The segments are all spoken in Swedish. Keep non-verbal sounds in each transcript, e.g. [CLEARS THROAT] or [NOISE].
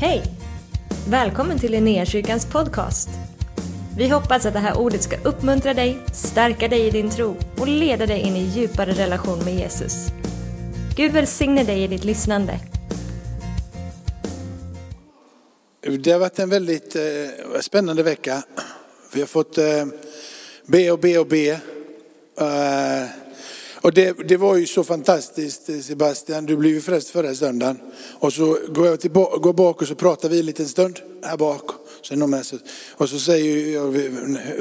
Hej! Välkommen till Linnéakyrkans podcast. Vi hoppas att det här ordet ska uppmuntra dig, stärka dig i din tro och leda dig in i djupare relation med Jesus. Gud välsigne dig i ditt lyssnande. Det har varit en väldigt eh, spännande vecka. Vi har fått eh, be och be och be. Eh, och det, det var ju så fantastiskt eh, Sebastian, du blev ju frälst förra söndagen. Och så går jag tillbaka, går bak och så pratar vi en liten stund här bak. Och så säger jag,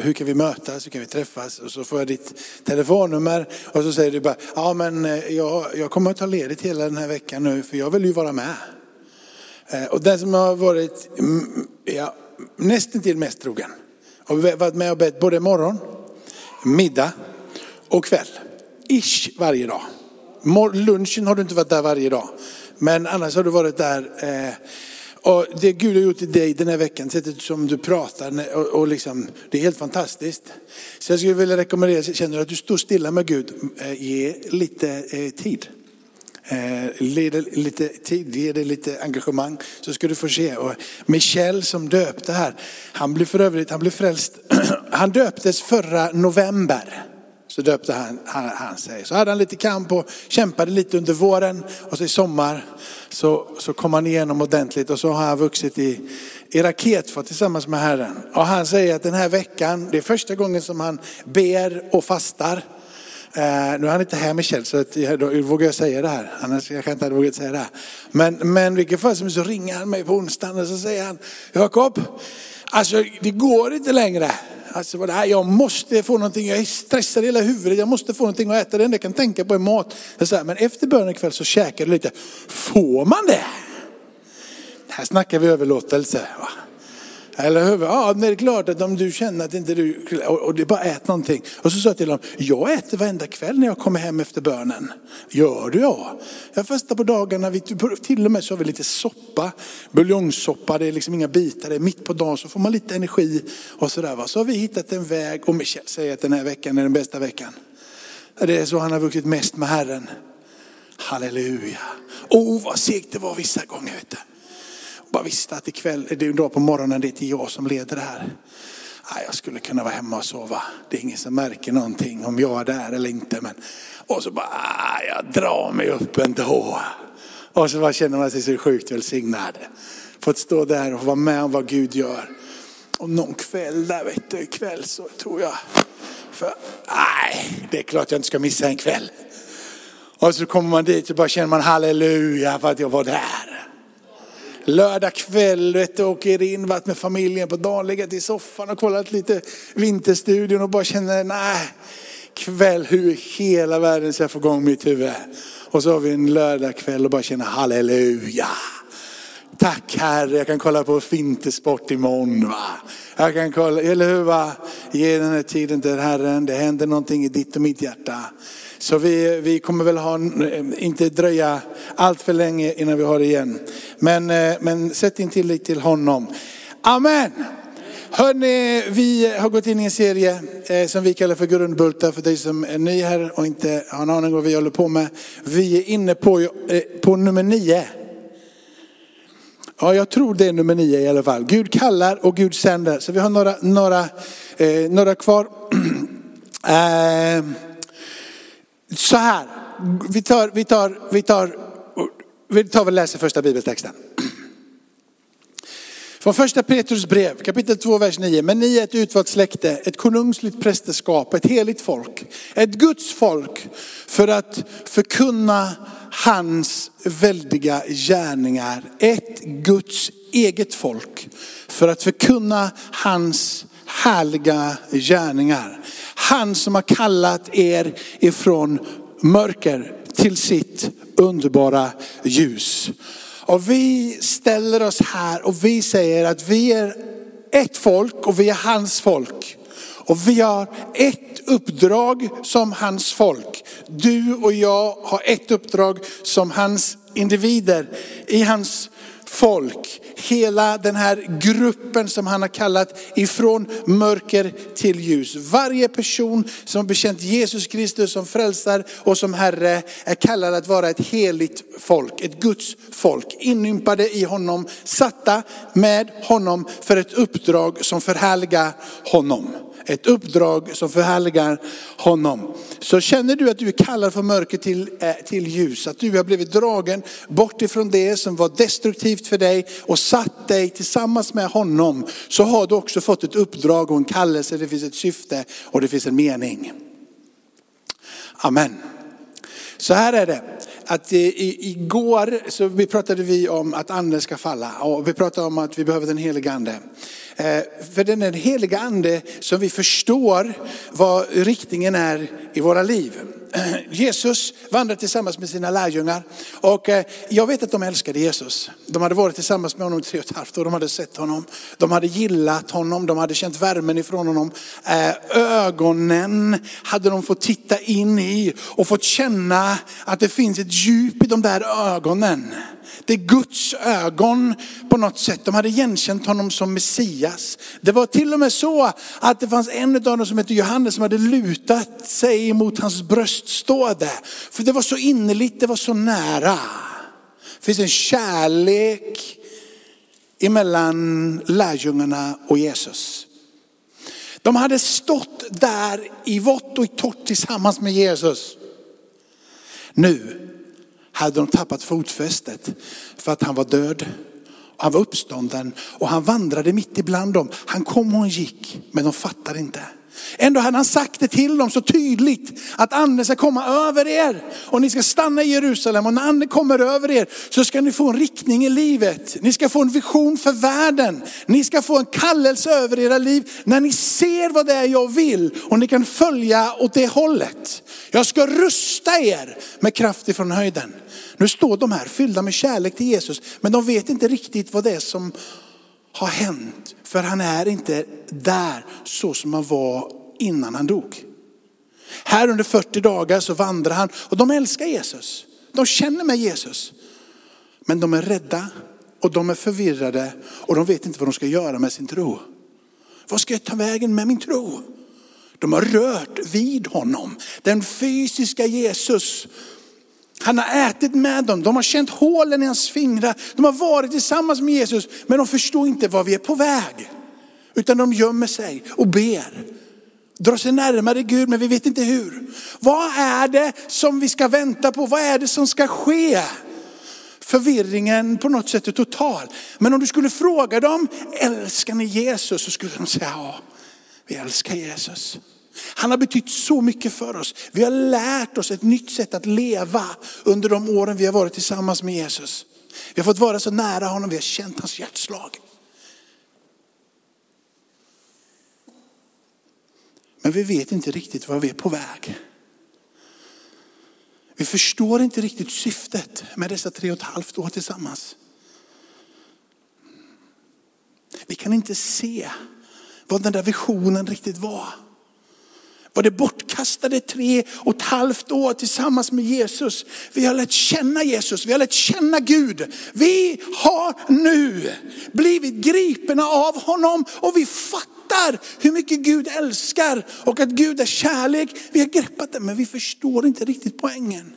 hur kan vi mötas, hur kan vi träffas? Och så får jag ditt telefonnummer. Och så säger du bara, ja men eh, jag, jag kommer att ta ledigt hela den här veckan nu för jag vill ju vara med. Eh, och den som har varit ja, nästan till mest trogen och varit med och bett både morgon, middag och kväll. Ish varje dag. Lunchen har du inte varit där varje dag. Men annars har du varit där. Eh, och det Gud har gjort i dig den här veckan, sättet som du pratar, och, och liksom, det är helt fantastiskt. Så jag skulle vilja rekommendera, känner du att du står stilla med Gud, eh, ge lite eh, tid. Eh, lite, lite tid, ge det lite engagemang så ska du få se. Och Michel som döpte här, han blev för övrigt, han blev frälst, [CLEARS THROAT] han döptes förra november. Så döpte han, han, han sig. Så hade han lite kamp och kämpade lite under våren och så i sommar så, så kom han igenom ordentligt och så har han vuxit i, i raketfart tillsammans med Herren. Och han säger att den här veckan, det är första gången som han ber och fastar. Eh, nu är han inte här med Kjell, så att jag, då vågar jag säga det här. Annars jag kan inte hade vågat säga det här. Men, men vilken fall som så ringer han mig på onsdagen och så säger han Jakob, alltså det går inte längre. Alltså jag måste få någonting, jag är stressad i hela huvudet, jag måste få någonting att äta. Det enda jag kan tänka på är mat. Men efter bönen ikväll så käkar du lite. Får man det? Här snackar vi överlåtelse. Va? Eller hur? Ja, men det är klart att om du känner att inte du, och och det är bara ät någonting. Och så sa jag till honom, jag äter varenda kväll när jag kommer hem efter bönen. Gör du ja? Jag fastar på dagarna, vi, till och med så har vi lite soppa, buljongsoppa, det är liksom inga bitar, det är mitt på dagen så får man lite energi och sådär. Va? Så har vi hittat en väg och Michel säger att den här veckan är den bästa veckan. Det är så han har vuxit mest med Herren. Halleluja. Oh vad segt det var vissa gånger. Vet du. Bara visste att ikväll, det är en dag på morgonen, det är till jag som leder det här. Nej, jag skulle kunna vara hemma och sova. Det är ingen som märker någonting om jag är där eller inte. Men... Och så bara, ah, jag drar mig upp ändå. Och så bara känner man sig så sjukt välsignad. Fått stå där och vara med om vad Gud gör. Och någon kväll där, vet du, ikväll så tror jag. För, nej, det är klart jag inte ska missa en kväll. Och så kommer man dit och bara känner man halleluja för att jag var där. Lördag kväll, vet du, åker in, varit med familjen på dagen, legat i soffan och kollat lite Vinterstudion och bara känner, nej, kväll, hur i hela världen ska jag få igång mitt huvud? Och så har vi en lördag kväll och bara känner halleluja. Tack Herre, jag kan kolla på Vintersport imorgon. Va? Jag kan kolla, eller hur? Va? Ge den här tiden till Herren, det händer någonting i ditt och mitt hjärta. Så vi, vi kommer väl ha, inte dröja allt för länge innan vi har det igen. Men, eh, men sätt din tillit till honom. Amen. Hörrni, vi har gått in i en serie eh, som vi kallar för grundbultar för dig som är ny här och inte har en aning om vad vi håller på med. Vi är inne på, eh, på nummer nio. Ja, jag tror det är nummer nio i alla fall. Gud kallar och Gud sänder. Så vi har några, några, eh, några kvar. [CLEARS THROAT] eh, så här, vi tar, vi tar, vi tar, vi tar och läser första bibeltexten. Från första Petrus brev, kapitel 2, vers 9. Men ni är ett utvalt släkte, ett konungsligt prästerskap, ett heligt folk, ett Guds folk för att förkunna hans väldiga gärningar. Ett Guds eget folk för att förkunna hans härliga gärningar. Han som har kallat er ifrån mörker till sitt underbara ljus. Och vi ställer oss här och vi säger att vi är ett folk och vi är hans folk. Och vi har ett uppdrag som hans folk. Du och jag har ett uppdrag som hans individer i hans folk. hela den här gruppen som han har kallat ifrån mörker till ljus. Varje person som har bekänt Jesus Kristus som frälsare och som Herre är kallad att vara ett heligt folk, ett Guds folk. Inympade i honom, satta med honom för ett uppdrag som förhärligar honom. Ett uppdrag som förhärligar honom. Så känner du att du är kallad från mörker till, eh, till ljus, att du har blivit dragen bort ifrån det som var destruktivt för dig och satt dig tillsammans med honom, så har du också fått ett uppdrag och en kallelse, det finns ett syfte och det finns en mening. Amen. Så här är det, att eh, i, igår så vi pratade vi om att anden ska falla och vi pratade om att vi behöver den helige ande. Eh, för den är den heliga ande som vi förstår vad riktningen är i våra liv. [CLEARS THROAT] Jesus vandrade tillsammans med sina lärjungar och eh, jag vet att de älskade Jesus. De hade varit tillsammans med honom i tre och ett halvt år, de hade sett honom, de hade gillat honom, de hade känt värmen ifrån honom. Eh, ögonen hade de fått titta in i och fått känna att det finns ett djup i de där ögonen. Det är Guds ögon på något sätt. De hade igenkänt honom som Messias. Det var till och med så att det fanns en av dem som hette Johannes som hade lutat sig mot hans bröst stå där. För det var så innerligt, det var så nära. Det finns en kärlek emellan lärjungarna och Jesus. De hade stått där i vått och i torrt tillsammans med Jesus. Nu hade de tappat fotfästet för att han var död. Han var uppstånden och han vandrade mitt ibland dem. Han kom och han gick, men de fattade inte. Ändå hade han sagt det till dem så tydligt att anden ska komma över er och ni ska stanna i Jerusalem och när anden kommer över er så ska ni få en riktning i livet. Ni ska få en vision för världen. Ni ska få en kallelse över era liv när ni ser vad det är jag vill och ni kan följa åt det hållet. Jag ska rusta er med kraft ifrån höjden. Nu står de här fyllda med kärlek till Jesus men de vet inte riktigt vad det är som har hänt. För han är inte där så som han var innan han dog. Här under 40 dagar så vandrar han och de älskar Jesus. De känner med Jesus. Men de är rädda och de är förvirrade och de vet inte vad de ska göra med sin tro. Vad ska jag ta vägen med min tro? De har rört vid honom. Den fysiska Jesus han har ätit med dem, de har känt hålen i hans fingrar, de har varit tillsammans med Jesus, men de förstår inte var vi är på väg. Utan de gömmer sig och ber. Drar sig närmare Gud, men vi vet inte hur. Vad är det som vi ska vänta på? Vad är det som ska ske? Förvirringen på något sätt är total. Men om du skulle fråga dem, älskar ni Jesus? Så skulle de säga, ja, vi älskar Jesus. Han har betytt så mycket för oss. Vi har lärt oss ett nytt sätt att leva under de åren vi har varit tillsammans med Jesus. Vi har fått vara så nära honom, vi har känt hans hjärtslag. Men vi vet inte riktigt var vi är på väg. Vi förstår inte riktigt syftet med dessa tre och ett halvt år tillsammans. Vi kan inte se vad den där visionen riktigt var. Var det bortkastade tre och ett halvt år tillsammans med Jesus. Vi har lärt känna Jesus, vi har lärt känna Gud. Vi har nu blivit gripna av honom och vi fattar hur mycket Gud älskar och att Gud är kärlek. Vi har greppat det men vi förstår inte riktigt poängen.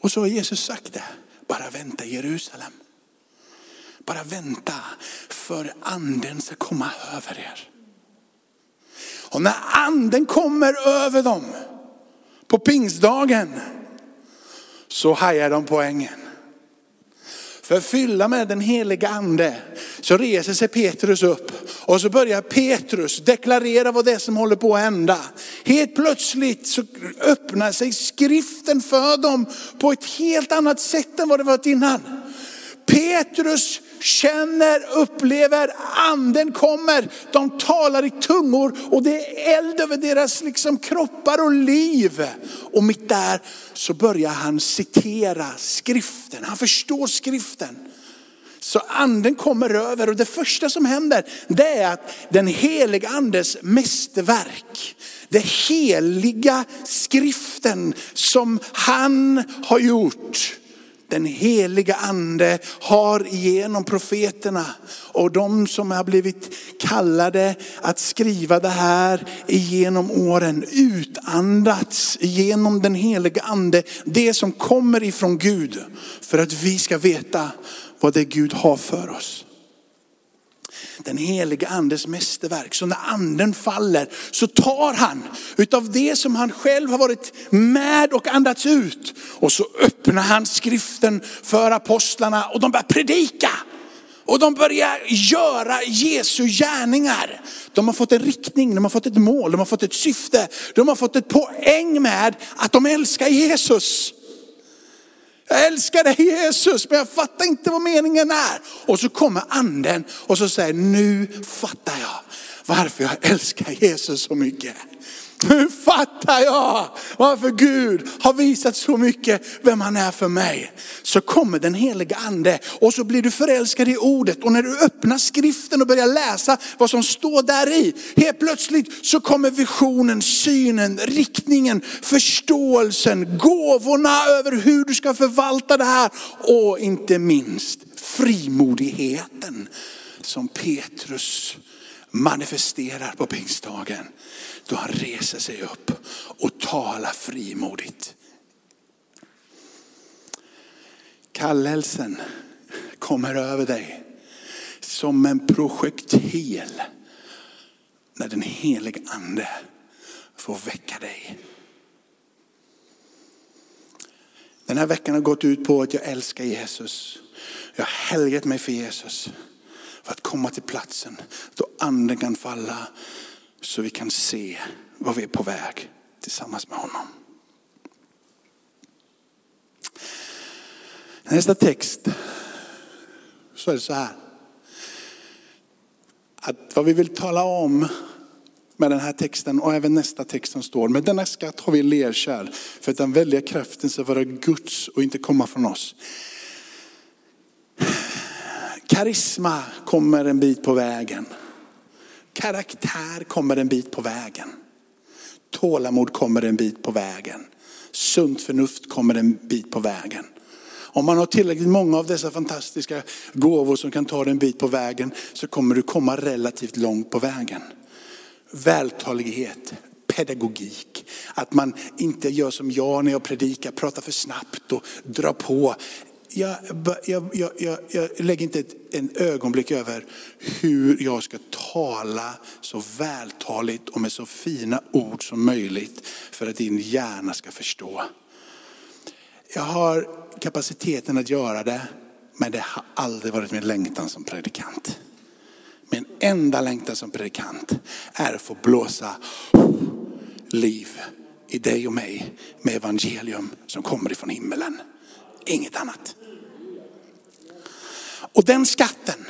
Och så har Jesus sagt det, bara vänta Jerusalem. Bara vänta för anden ska komma över er. Och när anden kommer över dem på pingstdagen så hajar de poängen. För fylla med den heliga ande så reser sig Petrus upp och så börjar Petrus deklarera vad det är som håller på att hända. Helt plötsligt så öppnar sig skriften för dem på ett helt annat sätt än vad det varit innan. Petrus känner, upplever, anden kommer. De talar i tungor och det är eld över deras liksom kroppar och liv. Och mitt där så börjar han citera skriften. Han förstår skriften. Så anden kommer över och det första som händer det är att den heliga andes mästerverk, det heliga skriften som han har gjort, den heliga ande har genom profeterna och de som har blivit kallade att skriva det här genom åren utandats genom den heliga ande. Det som kommer ifrån Gud för att vi ska veta vad det Gud har för oss den heliga andes mästerverk. Så när anden faller så tar han utav det som han själv har varit med och andats ut. Och så öppnar han skriften för apostlarna och de börjar predika. Och de börjar göra Jesu gärningar. De har fått en riktning, de har fått ett mål, de har fått ett syfte. De har fått ett poäng med att de älskar Jesus. Jag älskar dig Jesus, men jag fattar inte vad meningen är. Och så kommer anden och så säger, nu fattar jag varför jag älskar Jesus så mycket. Nu fattar jag varför Gud har visat så mycket vem han är för mig. Så kommer den heliga ande och så blir du förälskad i ordet. Och när du öppnar skriften och börjar läsa vad som står där i, helt plötsligt så kommer visionen, synen, riktningen, förståelsen, gåvorna över hur du ska förvalta det här. Och inte minst frimodigheten som Petrus manifesterar på pingstdagen. Då han reser sig upp och talar frimodigt. Kallelsen kommer över dig som en projektil när den helige ande får väcka dig. Den här veckan har gått ut på att jag älskar Jesus. Jag har helgat mig för Jesus. För att komma till platsen då anden kan falla så vi kan se var vi är på väg tillsammans med honom. Nästa text så är det så här. Att vad vi vill tala om med den här texten och även nästa text som står. Med denna skatt har vi lerkärl för att den väldiga kraften ska vara Guds och inte komma från oss. Karisma kommer en bit på vägen. Karaktär kommer en bit på vägen. Tålamod kommer en bit på vägen. Sunt förnuft kommer en bit på vägen. Om man har tillräckligt många av dessa fantastiska gåvor som kan ta dig en bit på vägen så kommer du komma relativt långt på vägen. Vältalighet, pedagogik. Att man inte gör som jag när jag predikar, pratar för snabbt och drar på jag, jag, jag, jag, lägger inte ett, en ögonblick över hur jag ska tala så vältaligt och med så fina ord som möjligt för att din hjärna ska förstå. Jag har kapaciteten att göra det, men det har aldrig varit min längtan som predikant. Min enda längtan som predikant är att få blåsa liv i dig och mig med evangelium som kommer ifrån himmelen. Inget annat. Och den skatten,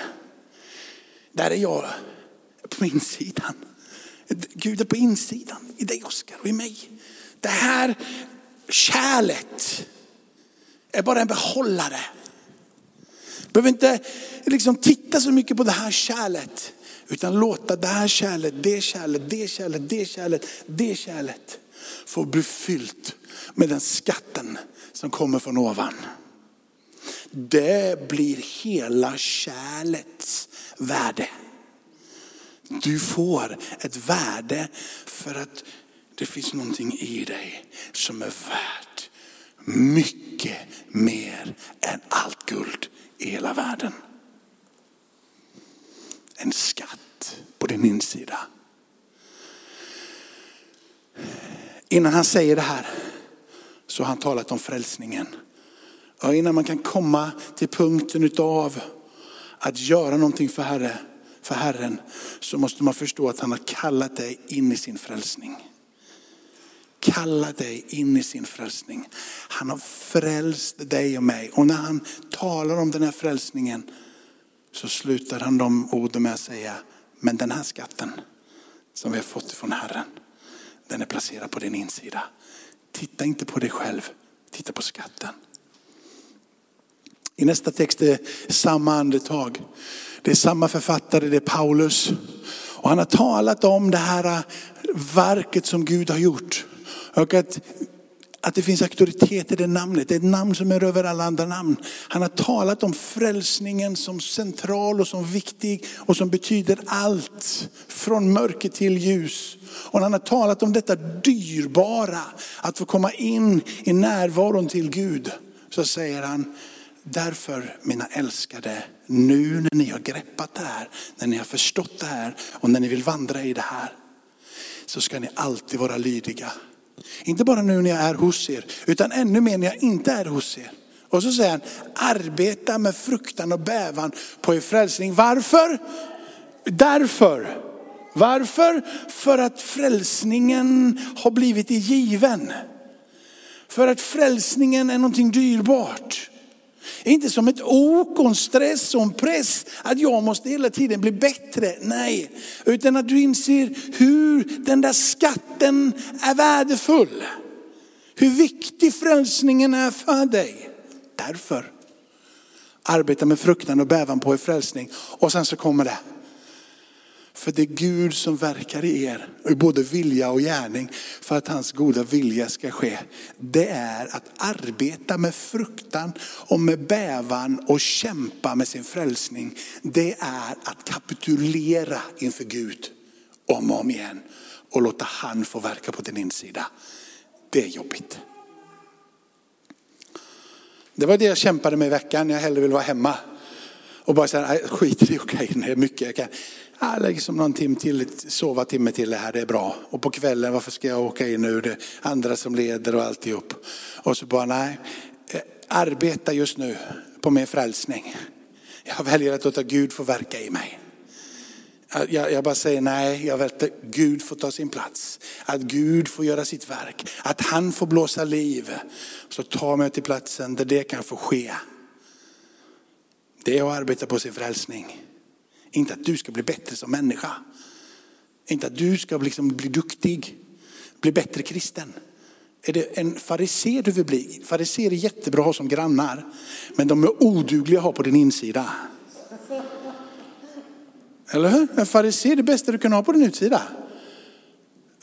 där är jag på insidan. Gud är på insidan, i dig Oskar och i mig. Det här kärlet är bara en behållare. Behöver inte liksom titta så mycket på det här kärlet. Utan låta det här kärlet, det kärlet, det kärlet, det kärlet, det kärlet få bli fyllt med den skatten som kommer från ovan. Det blir hela kärlets värde. Du får ett värde för att det finns någonting i dig som är värt mycket mer än allt guld i hela världen. En skatt på din insida. Innan han säger det här så har han talat om frälsningen. Och innan man kan komma till punkten utav att göra någonting för, herre, för Herren så måste man förstå att han har kallat dig in i sin frälsning. Kallat dig in i sin frälsning. Han har frälst dig och mig. Och när han talar om den här frälsningen så slutar han de orden med att säga, men den här skatten som vi har fått ifrån Herren, den är placerad på din insida. Titta inte på dig själv, titta på skatten. I nästa text är samma andetag. Det är samma författare, det är Paulus. Och han har talat om det här äh, verket som Gud har gjort. Och att att det finns auktoritet i det namnet. Det är ett namn som är över alla andra namn. Han har talat om frälsningen som central och som viktig och som betyder allt. Från mörker till ljus. Och han har talat om detta dyrbara, att få komma in i närvaron till Gud. Så säger han, därför mina älskade, nu när ni har greppat det här, när ni har förstått det här och när ni vill vandra i det här, så ska ni alltid vara lydiga. Inte bara nu när jag är hos er, utan ännu mer när jag inte är hos er. Och så säger han, arbeta med fruktan och bävan på er frälsning. Varför? Därför. Varför? För att frälsningen har blivit given. För att frälsningen är någonting dyrbart. Inte som ett ok och en stress och en press att jag måste hela tiden bli bättre. Nej, utan att du inser hur den där skatten är värdefull. Hur viktig frälsningen är för dig. Därför arbeta med fruktan och bävan på er frälsning. Och sen så kommer det. För det är Gud som verkar i er, i både vilja och gärning, för att hans goda vilja ska ske. Det är att arbeta med fruktan och med bävan och kämpa med sin frälsning. Det är att kapitulera inför Gud om och om igen och låta han få verka på din insida. Det är jobbigt. Det var det jag kämpade med i veckan jag hellre vill vara hemma. Och bara säga, skit i det, okej, det är mycket jag kan ah, liksom någon timme till, sova timme till det här, det är bra. Och på kvällen, varför ska jag åka in nu? Det är andra som leder och alltihop. Och så bara, nej, eh, arbeta just nu på min frälsning. Jag väljer att låta Gud få verka i mig. Jag, jag, bara säger nej, jag väljer att Gud får ta sin plats. Att Gud får göra sitt verk. Att han får blåsa liv. Så ta mig till platsen där det kan få ske. Det är att arbeta på sin frälsning. Inte att du ska bli bättre som människa. Inte att du ska liksom bli duktig, bli bättre kristen. Är det en fariser du vill bli? Fariser är jättebra att ha som grannar, men de är odugliga att ha på din insida. Eller hur? En fariser är det bästa du kan ha på din utsida.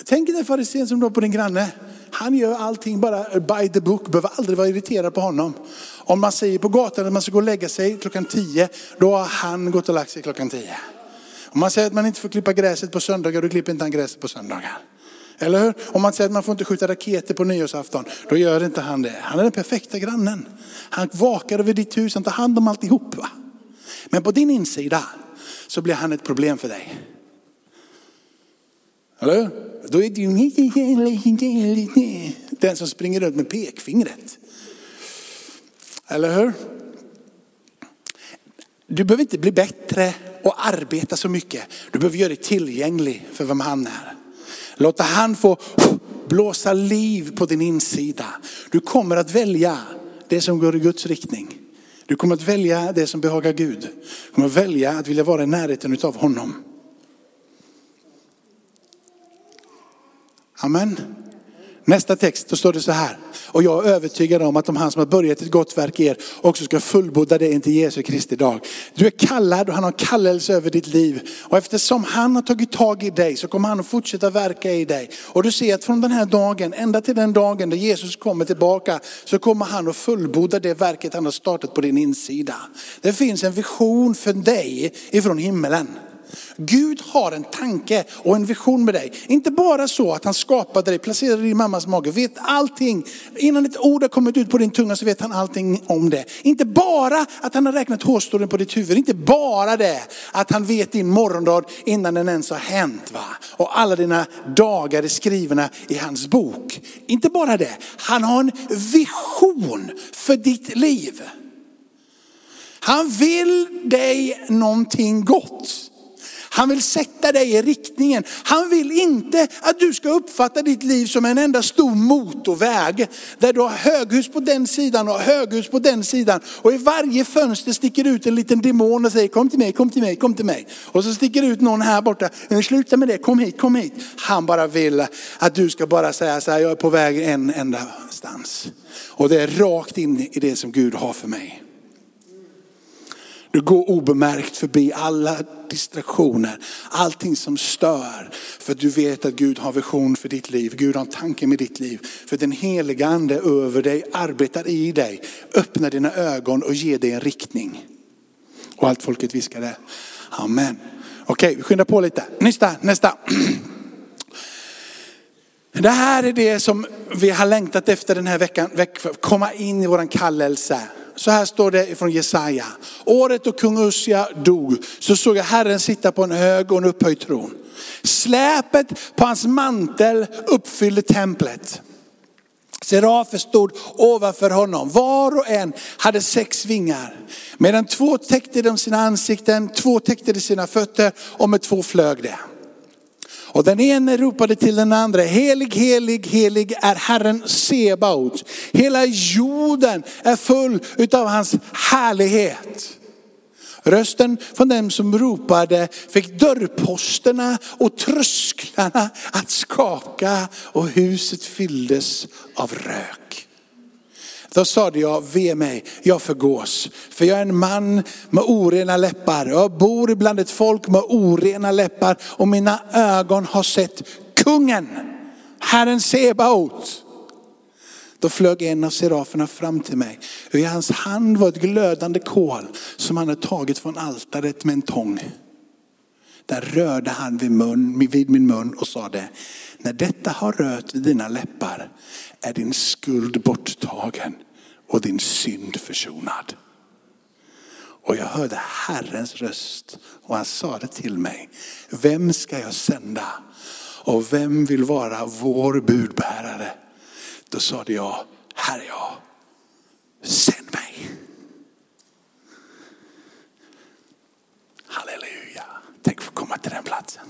Tänk dig farisén som du har på din granne. Han gör allting bara by the book, behöver aldrig vara irriterad på honom. Om man säger på gatan att man ska gå och lägga sig klockan tio, då har han gått och lagt sig klockan tio. Om man säger att man inte får klippa gräset på söndagar, då klipper inte han gräset på söndagar. Eller hur? Om man säger att man får inte skjuta raketer på nyårsafton, då gör inte han det. Han är den perfekta grannen. Han vakar över ditt hus, han tar hand om alltihop. Va? Men på din insida så blir han ett problem för dig. Eller hur? Då är det den som springer runt med pekfingret. Eller hur? Du behöver inte bli bättre och arbeta så mycket. Du behöver göra dig tillgänglig för vem han är. Låta han få blåsa liv på din insida. Du kommer att välja det som går i Guds riktning. Du kommer att välja det som behagar Gud. Du kommer att välja att vilja vara i närheten av honom. Amen. Nästa text, då står det så här. Och jag är övertygad om att om han som har börjat ett gott verk i er också ska fullborda det intill Jesu Kristi dag. Du är kallad och han har kallelse över ditt liv. Och eftersom han har tagit tag i dig så kommer han att fortsätta verka i dig. Och du ser att från den här dagen, ända till den dagen då Jesus kommer tillbaka, så kommer han att fullborda det verket han har startat på din insida. Det finns en vision för dig ifrån himmelen. Gud har en tanke och en vision med dig. Inte bara så att han skapade dig, placerade dig i mammas mage, vet allting. Innan ett ord har kommit ut på din tunga så vet han allting om det. Inte bara att han har räknat hårstrån på ditt huvud, inte bara det att han vet din morgondag innan den ens har hänt. Va? Och alla dina dagar är skrivna i hans bok. Inte bara det, han har en vision för ditt liv. Han vill dig någonting gott. Han vill sätta dig i riktningen. Han vill inte att du ska uppfatta ditt liv som en enda stor motorväg. Där du har höghus på den sidan och höghus på den sidan. Och i varje fönster sticker ut en liten demon och säger kom till mig, kom till mig, kom till mig. Och så sticker ut någon här borta, sluta med det, kom hit, kom hit. Han bara vill att du ska bara säga så här, jag är på väg en enda stans. Och det är rakt in i det som Gud har för mig. Du går obemärkt förbi alla distraktioner, allting som stör. För du vet att Gud har vision för ditt liv, Gud har en tanke med ditt liv. För den heliga ande över dig arbetar i dig, öppnar dina ögon och ger dig en riktning. Och allt folket viskade, amen. Okej, vi skyndar på lite. Nästa, nästa. Det här är det som vi har längtat efter den här veckan, komma in i våran kallelse. Så här står det från Jesaja. Året då kung Ussia dog så såg jag Herren sitta på en hög och en upphöjd tron. Släpet på hans mantel uppfyllde templet. Serafer stod ovanför honom. Var och en hade sex vingar. Medan två täckte de sina ansikten, två täckte de sina fötter och med två flög det. Och den ene ropade till den andra, helig, helig, helig är Herren Sebaot. Hela jorden är full utav hans härlighet. Rösten från dem som ropade fick dörrposterna och trösklarna att skaka och huset fylldes av rök. Då sade jag, ve mig, jag förgås. För jag är en man med orena läppar. Jag bor bland ett folk med orena läppar och mina ögon har sett kungen, Herren Sebaot. Då flög en av seraferna fram till mig. I hans hand var ett glödande kol som han hade tagit från altaret med en tång. Där rörde han vid, mun, vid min mun och sade, när detta har rört vid dina läppar är din skuld borttagen och din synd försonad. Och jag hörde Herrens röst och han sa det till mig. Vem ska jag sända? Och vem vill vara vår budbärare? Då sade jag, här är jag, sänd mig. Halleluja, tänk få komma till den platsen.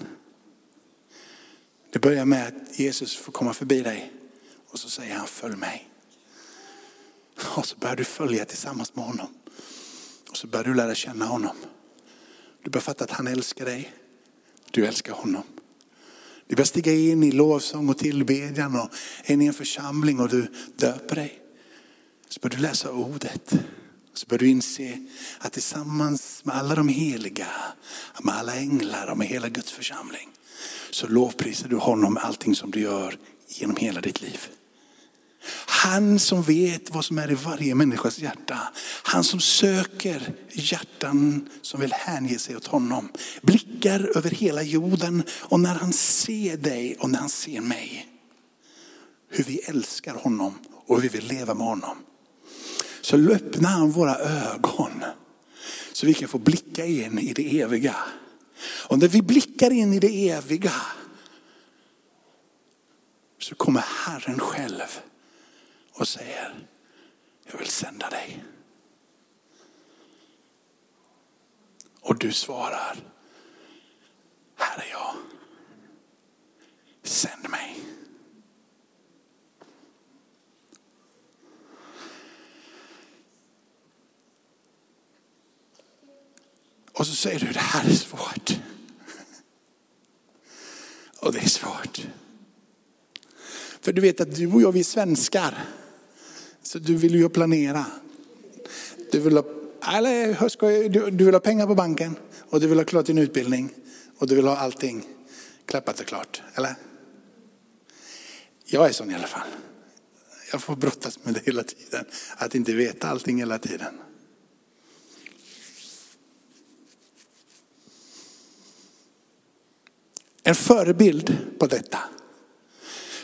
Det börjar med att Jesus får komma förbi dig och så säger han följ mig. Och så börjar du följa tillsammans med honom. Och så börjar du lära känna honom. Du börjar fatta att han älskar dig. Du älskar honom. Du börjar stiga in i lovsång och tillbedjan och in i en församling och du döper dig. Så börjar du läsa ordet. Så börjar du inse att tillsammans med alla de heliga, med alla änglar och med hela Guds församling så lovprisar du honom med allting som du gör genom hela ditt liv. Han som vet vad som är i varje människas hjärta. Han som söker hjärtan som vill hänge sig åt honom. Blickar över hela jorden och när han ser dig och när han ser mig. Hur vi älskar honom och hur vi vill leva med honom. Så öppnar han våra ögon så vi kan få blicka in i det eviga. Och när vi blickar in i det eviga så kommer Herren själv och säger, jag vill sända dig. Och du svarar, här är jag. Sänd mig. Och så säger du, det här är svårt. Och det är svårt. För du vet att du och jag, vi är svenskar. Så du vill ju planera. Du vill ha, eller, du, du vill ha pengar på banken och du vill ha klart din utbildning och du vill ha allting klappat och klart. Eller? Jag är sån i alla fall. Jag får brottas med det hela tiden. Att inte veta allting hela tiden. En förebild på detta.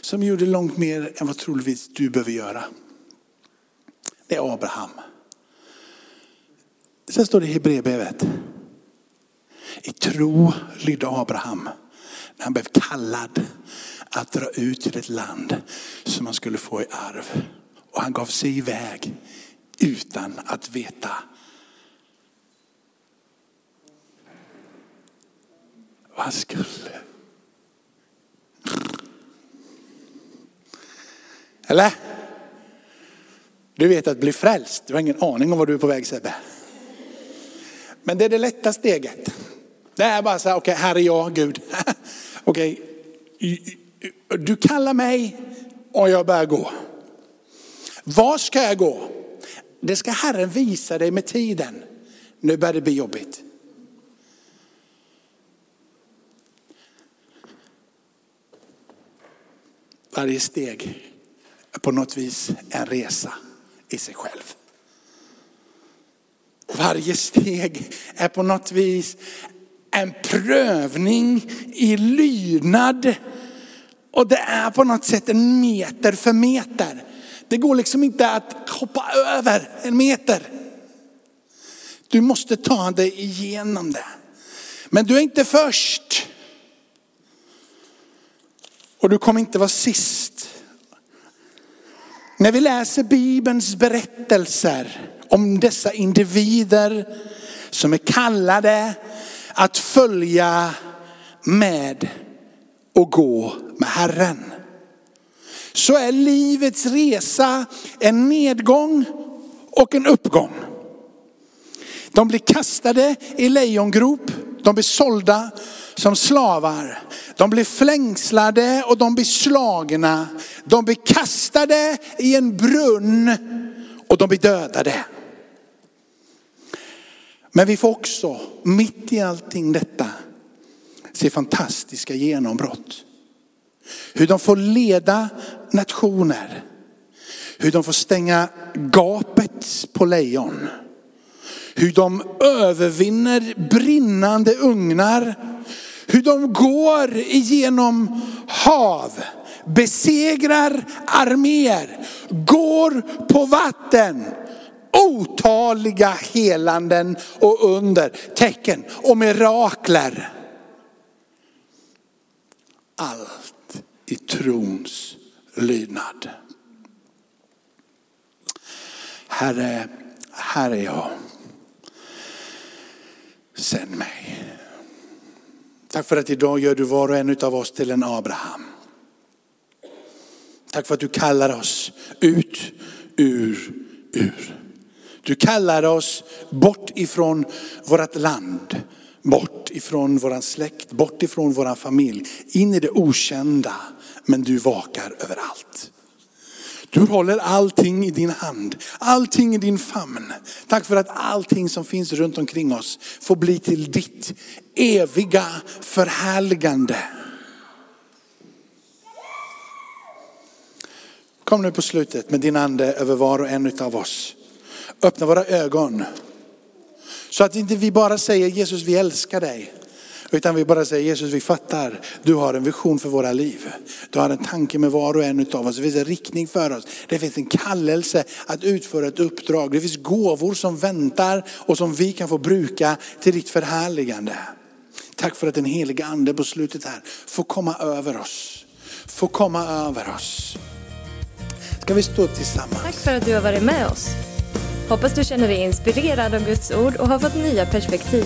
Som gjorde långt mer än vad troligtvis du behöver göra det är Abraham. Sen står det i Hebreerbrevet. I tro lydde Abraham när han blev kallad att dra ut till ett land som han skulle få i arv. Och han gav sig iväg utan att veta vad han skulle. Eller? Du vet att bli frälst, du har ingen aning om vad du är på väg Sebbe. Men det är det lätta steget. Det är bara så här, okej okay, här är jag Gud. [LAUGHS] okej, okay. du kallar mig och jag börjar gå. Var ska jag gå? Det ska Herren visa dig med tiden. Nu börjar det bli jobbigt. Varje steg är på något vis en resa i sig själv. Varje steg är på något vis en prövning i lydnad. Och det är på något sätt en meter för meter. Det går liksom inte att hoppa över en meter. Du måste ta dig igenom det. Men du är inte först. Och du kommer inte vara sist. När vi läser Bibelns berättelser om dessa individer som är kallade att följa med och gå med Herren. Så är livets resa en nedgång och en uppgång. De blir kastade i lejongrop, de blir sålda som slavar. De blir flängslade och de blir slagna. De blir kastade i en brunn och de blir dödade. Men vi får också, mitt i allting detta, se fantastiska genombrott. Hur de får leda nationer. Hur de får stänga gapet på lejon. Hur de övervinner brinnande ugnar. Hur de går igenom hav, besegrar arméer, går på vatten. Otaliga helanden och under, tecken och mirakler. Allt i trons lydnad. Herre, här är jag. Sänd mig. Tack för att idag gör du var och en av oss till en Abraham. Tack för att du kallar oss ut ur, ur. Du kallar oss bort ifrån vårt land, bort ifrån våran släkt, bort ifrån våran familj, in i det okända. Men du vakar över allt. Du håller allting i din hand, allting i din famn. Tack för att allting som finns runt omkring oss får bli till ditt eviga förhärligande. Kom nu på slutet med din ande över var och en av oss. Öppna våra ögon. Så att inte vi bara säger Jesus vi älskar dig. Utan vi bara säger Jesus vi fattar, du har en vision för våra liv. Du har en tanke med var och en av oss. Det finns en riktning för oss. Det finns en kallelse att utföra ett uppdrag. Det finns gåvor som väntar och som vi kan få bruka till ditt förhärligande. Tack för att den heliga ande på slutet här får komma över oss. Får komma över oss. Ska vi stå upp tillsammans? Tack för att du har varit med oss. Hoppas du känner dig inspirerad av Guds ord och har fått nya perspektiv.